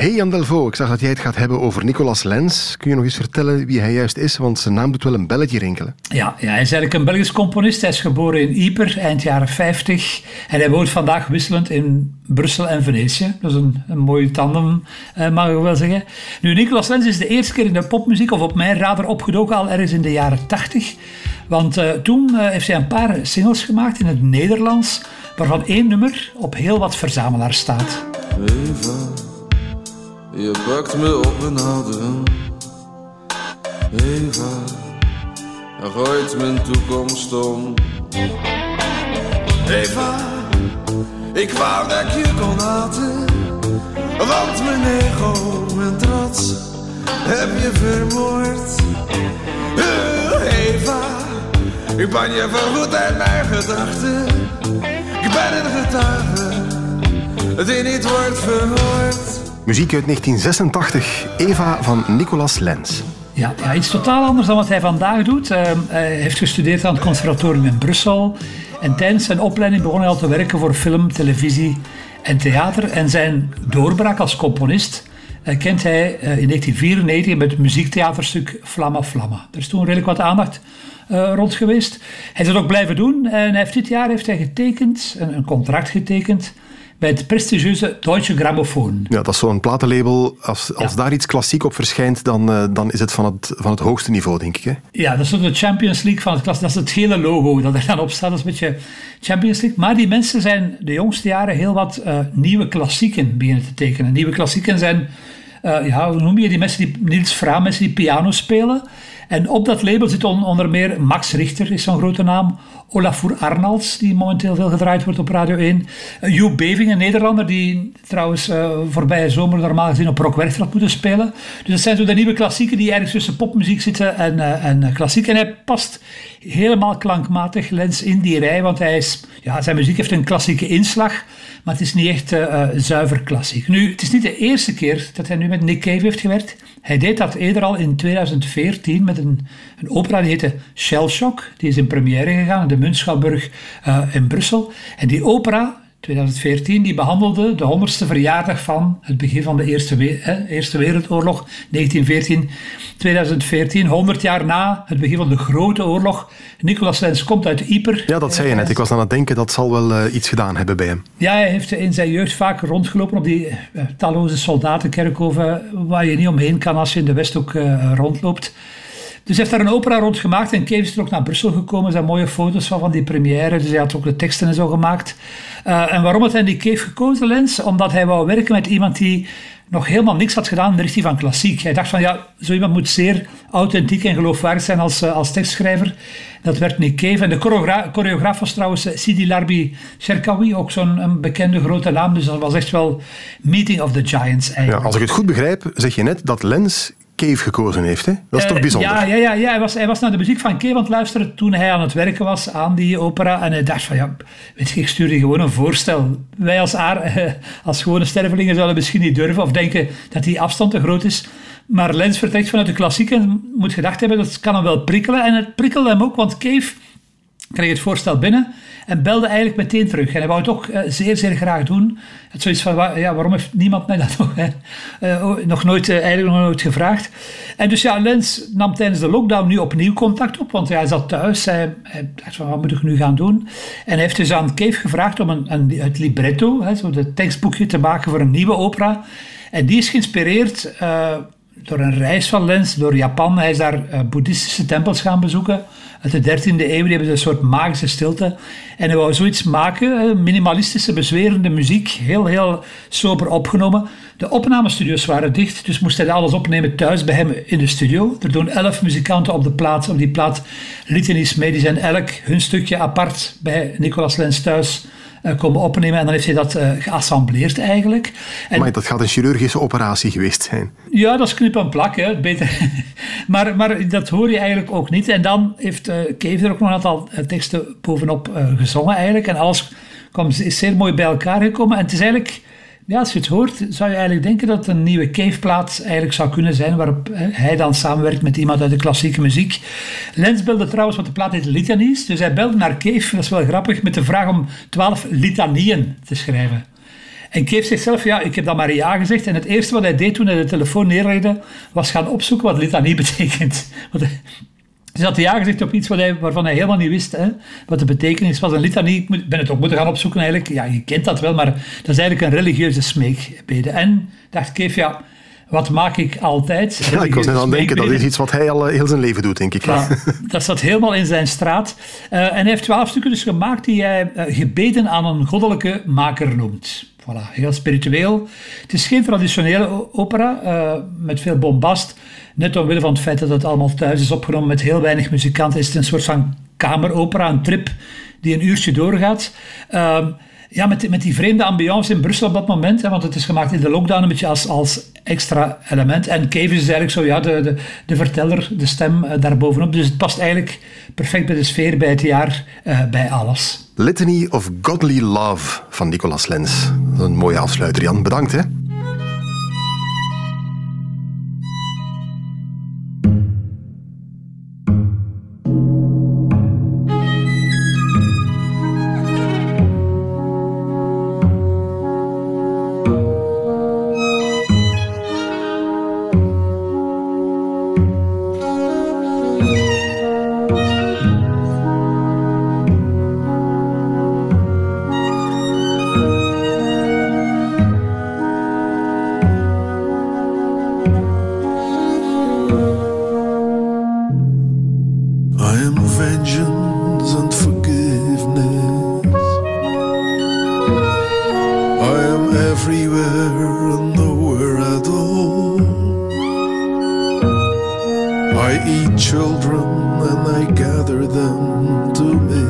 Hey Jan Delvaux, ik zag dat jij het gaat hebben over Nicolas Lens. Kun je nog eens vertellen wie hij juist is? Want zijn naam doet wel een belletje rinkelen. Ja, ja hij is eigenlijk een Belgisch componist. Hij is geboren in Yper, eind jaren 50. En hij woont vandaag wisselend in Brussel en Venetië. Dat is een, een mooie tandem, eh, mag ik wel zeggen. Nu, Nicolas Lens is de eerste keer in de popmuziek, of op mijn radar, opgedoken al ergens in de jaren 80. Want uh, toen uh, heeft hij een paar singles gemaakt in het Nederlands, waarvan één nummer op heel wat verzamelaars staat. Eva, je pakt me op mijn adem. Eva, gooit mijn toekomst om. Eva, ik wou dat je kon haten. Want mijn ego, mijn trots, heb je vermoord. Uh, Eva, ik ben je vergoed uit mijn gedachten. Ik ben een getuige die niet wordt verhoord. Muziek uit 1986, Eva van Nicolas Lens. Ja, iets totaal anders dan wat hij vandaag doet. Uh, hij heeft gestudeerd aan het conservatorium in Brussel. En tijdens zijn opleiding begon hij al te werken voor film, televisie en theater. En zijn doorbraak als componist uh, kent hij uh, in 1994 met het muziektheaterstuk Flamma Flamma. Er is toen redelijk wat aandacht uh, rond geweest. Hij is ook blijven doen. En heeft dit jaar heeft hij getekend, een contract getekend bij het prestigieuze Deutsche Grammophon. Ja, dat is zo'n platenlabel. Als, als ja. daar iets klassiek op verschijnt, dan, uh, dan is het van, het van het hoogste niveau, denk ik. Hè? Ja, dat is de Champions League van het klas. Dat is het gele logo dat er dan op staat. Dat is een beetje Champions League. Maar die mensen zijn de jongste jaren heel wat uh, nieuwe klassieken beginnen te tekenen. Nieuwe klassieken zijn, uh, ja, hoe noem je die mensen die Niels Fraam, mensen die piano spelen. En op dat label zit on, onder meer Max Richter, is zo'n grote naam. Olafur Arnalds, die momenteel veel gedraaid wordt op Radio 1. Uh, Joep Beving, een Nederlander, die trouwens uh, voorbije zomer normaal gezien op Rockwerchter had moeten spelen. Dus dat zijn zo de nieuwe klassieken die ergens tussen popmuziek zitten en, uh, en klassiek. En hij past helemaal klankmatig Lens in die rij, want hij is, ja, zijn muziek heeft een klassieke inslag, maar het is niet echt zuiver klassiek. Nu, het is niet de eerste keer dat hij nu met Nick Cave heeft gewerkt. Hij deed dat eerder al in 2014 met een, een opera die heette Shell Shock. Die is in première gegaan Muntschouwburg uh, in Brussel. En die opera, 2014, die behandelde de 100ste verjaardag van het begin van de Eerste, We eh, Eerste Wereldoorlog, 1914. 2014, 100 jaar na het begin van de Grote Oorlog. Nicolas Lens komt uit Yper. Ja, dat zei je net. Ik was aan het denken, dat zal wel uh, iets gedaan hebben bij hem. Ja, hij heeft in zijn jeugd vaak rondgelopen op die uh, talloze soldatenkerkhoven waar je niet omheen kan als je in de Westhoek uh, rondloopt. Dus hij heeft daar een opera rond gemaakt en Cave is er ook naar Brussel gekomen. Er zijn mooie foto's van, van die première, dus hij had ook de teksten en zo gemaakt. Uh, en waarom had hij die Cave gekozen, Lens? Omdat hij wou werken met iemand die nog helemaal niks had gedaan in de richting van klassiek. Hij dacht van ja, zo iemand moet zeer authentiek en geloofwaardig zijn als, uh, als tekstschrijver. Dat werd Nick Cave. En de choreogra choreograaf was trouwens Sidi Larbi Cherkaoui, ook zo'n bekende grote naam. Dus dat was echt wel Meeting of the Giants eigenlijk. Ja, als ik het goed begrijp, zeg je net dat Lens Cave gekozen heeft. Hè? Dat is toch bijzonder? Ja, ja, ja, ja. Hij, was, hij was naar de muziek van Cave aan het luisteren toen hij aan het werken was aan die opera. En hij dacht van, ja, weet je, ik stuur je gewoon een voorstel. Wij als, uh, als gewone stervelingen zouden misschien niet durven of denken dat die afstand te groot is. Maar Lens vertrekt vanuit de klassiek en moet gedacht hebben, dat kan hem wel prikkelen. En het prikkelde hem ook, want Cave kreeg het voorstel binnen en belde eigenlijk meteen terug. En hij wou het ook uh, zeer, zeer graag doen. Het zoiets van, ja, waarom heeft niemand mij dat nog, uh, nog nooit, uh, eigenlijk nog nooit gevraagd? En dus ja, Lens nam tijdens de lockdown nu opnieuw contact op, want hij zat thuis. Hij, hij dacht van, wat moet ik nu gaan doen? En hij heeft dus aan Cave gevraagd om een, een, het libretto, hè, zo het tekstboekje te maken voor een nieuwe opera. En die is geïnspireerd door een reis van Lens door Japan. Hij is daar boeddhistische tempels gaan bezoeken uit de 13e eeuw. Hebben een soort magische stilte. En hij wou zoiets maken, minimalistische, bezwerende muziek, heel, heel sober opgenomen. De opnamestudio's waren dicht, dus moest hij alles opnemen thuis bij hem in de studio. Er doen elf muzikanten op de plaat, op die plaat lieten iets mee. Die zijn elk hun stukje apart bij Nicolas Lens thuis komen opnemen. En dan heeft hij dat geassembleerd eigenlijk. En, maar dat gaat een chirurgische operatie geweest zijn. Ja, dat is knip en plak. Hè. Beter. maar, maar dat hoor je eigenlijk ook niet. En dan heeft Cave er ook nog een aantal teksten bovenop gezongen eigenlijk. En alles kwam, is zeer mooi bij elkaar gekomen. En het is eigenlijk ja, als je het hoort, zou je eigenlijk denken dat het een nieuwe Cave-plaat eigenlijk zou kunnen zijn, waarop hij dan samenwerkt met iemand uit de klassieke muziek. Lens belde trouwens, wat de plaat heet Litanies, dus hij belde naar Cave, dat is wel grappig, met de vraag om twaalf litanieën te schrijven. En Cave zegt zelf, ja, ik heb dan maar ja gezegd. En het eerste wat hij deed toen hij de telefoon neerlegde, was gaan opzoeken wat litanie betekent. Want dus had hij ja gezegd op iets wat hij, waarvan hij helemaal niet wist hè, wat de betekenis was. Een litanie, ik ben het ook moeten gaan opzoeken eigenlijk. Ja, je kent dat wel, maar dat is eigenlijk een religieuze smeekbede. En dacht Keef, ja, wat maak ik altijd? Ja, ik was net aan het denken, dat is iets wat hij al eh, heel zijn leven doet, denk ik. Ja, dat zat helemaal in zijn straat. Uh, en hij heeft twaalf stukken dus gemaakt die hij uh, gebeden aan een goddelijke maker noemt. Voilà, heel spiritueel. Het is geen traditionele opera uh, met veel bombast. Net omwille van het feit dat het allemaal thuis is opgenomen met heel weinig muzikanten, is het een soort van kameropera, een trip die een uurtje doorgaat. Uh, ja, met, met die vreemde ambiance in Brussel op dat moment, hè, want het is gemaakt in de lockdown een beetje als, als extra element. En Cave is eigenlijk zo, ja, de, de, verteller, de stem uh, daarbovenop. Dus het past eigenlijk perfect bij de sfeer, bij het jaar, uh, bij alles. Litany of Godly Love van Nicolas Lens. Een mooie afsluiter, Jan. Bedankt, hè. everywhere and nowhere at all. I eat children and I gather them to me.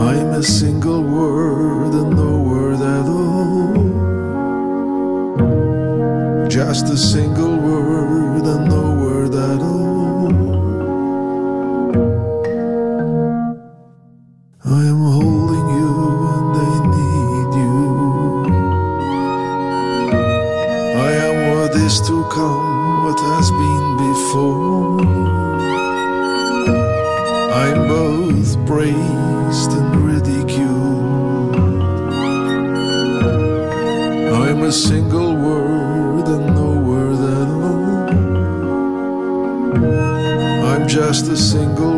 I'm a single word and no word at all. Just a single teased and ridiculed. I'm a single word and no word at all. I'm just a single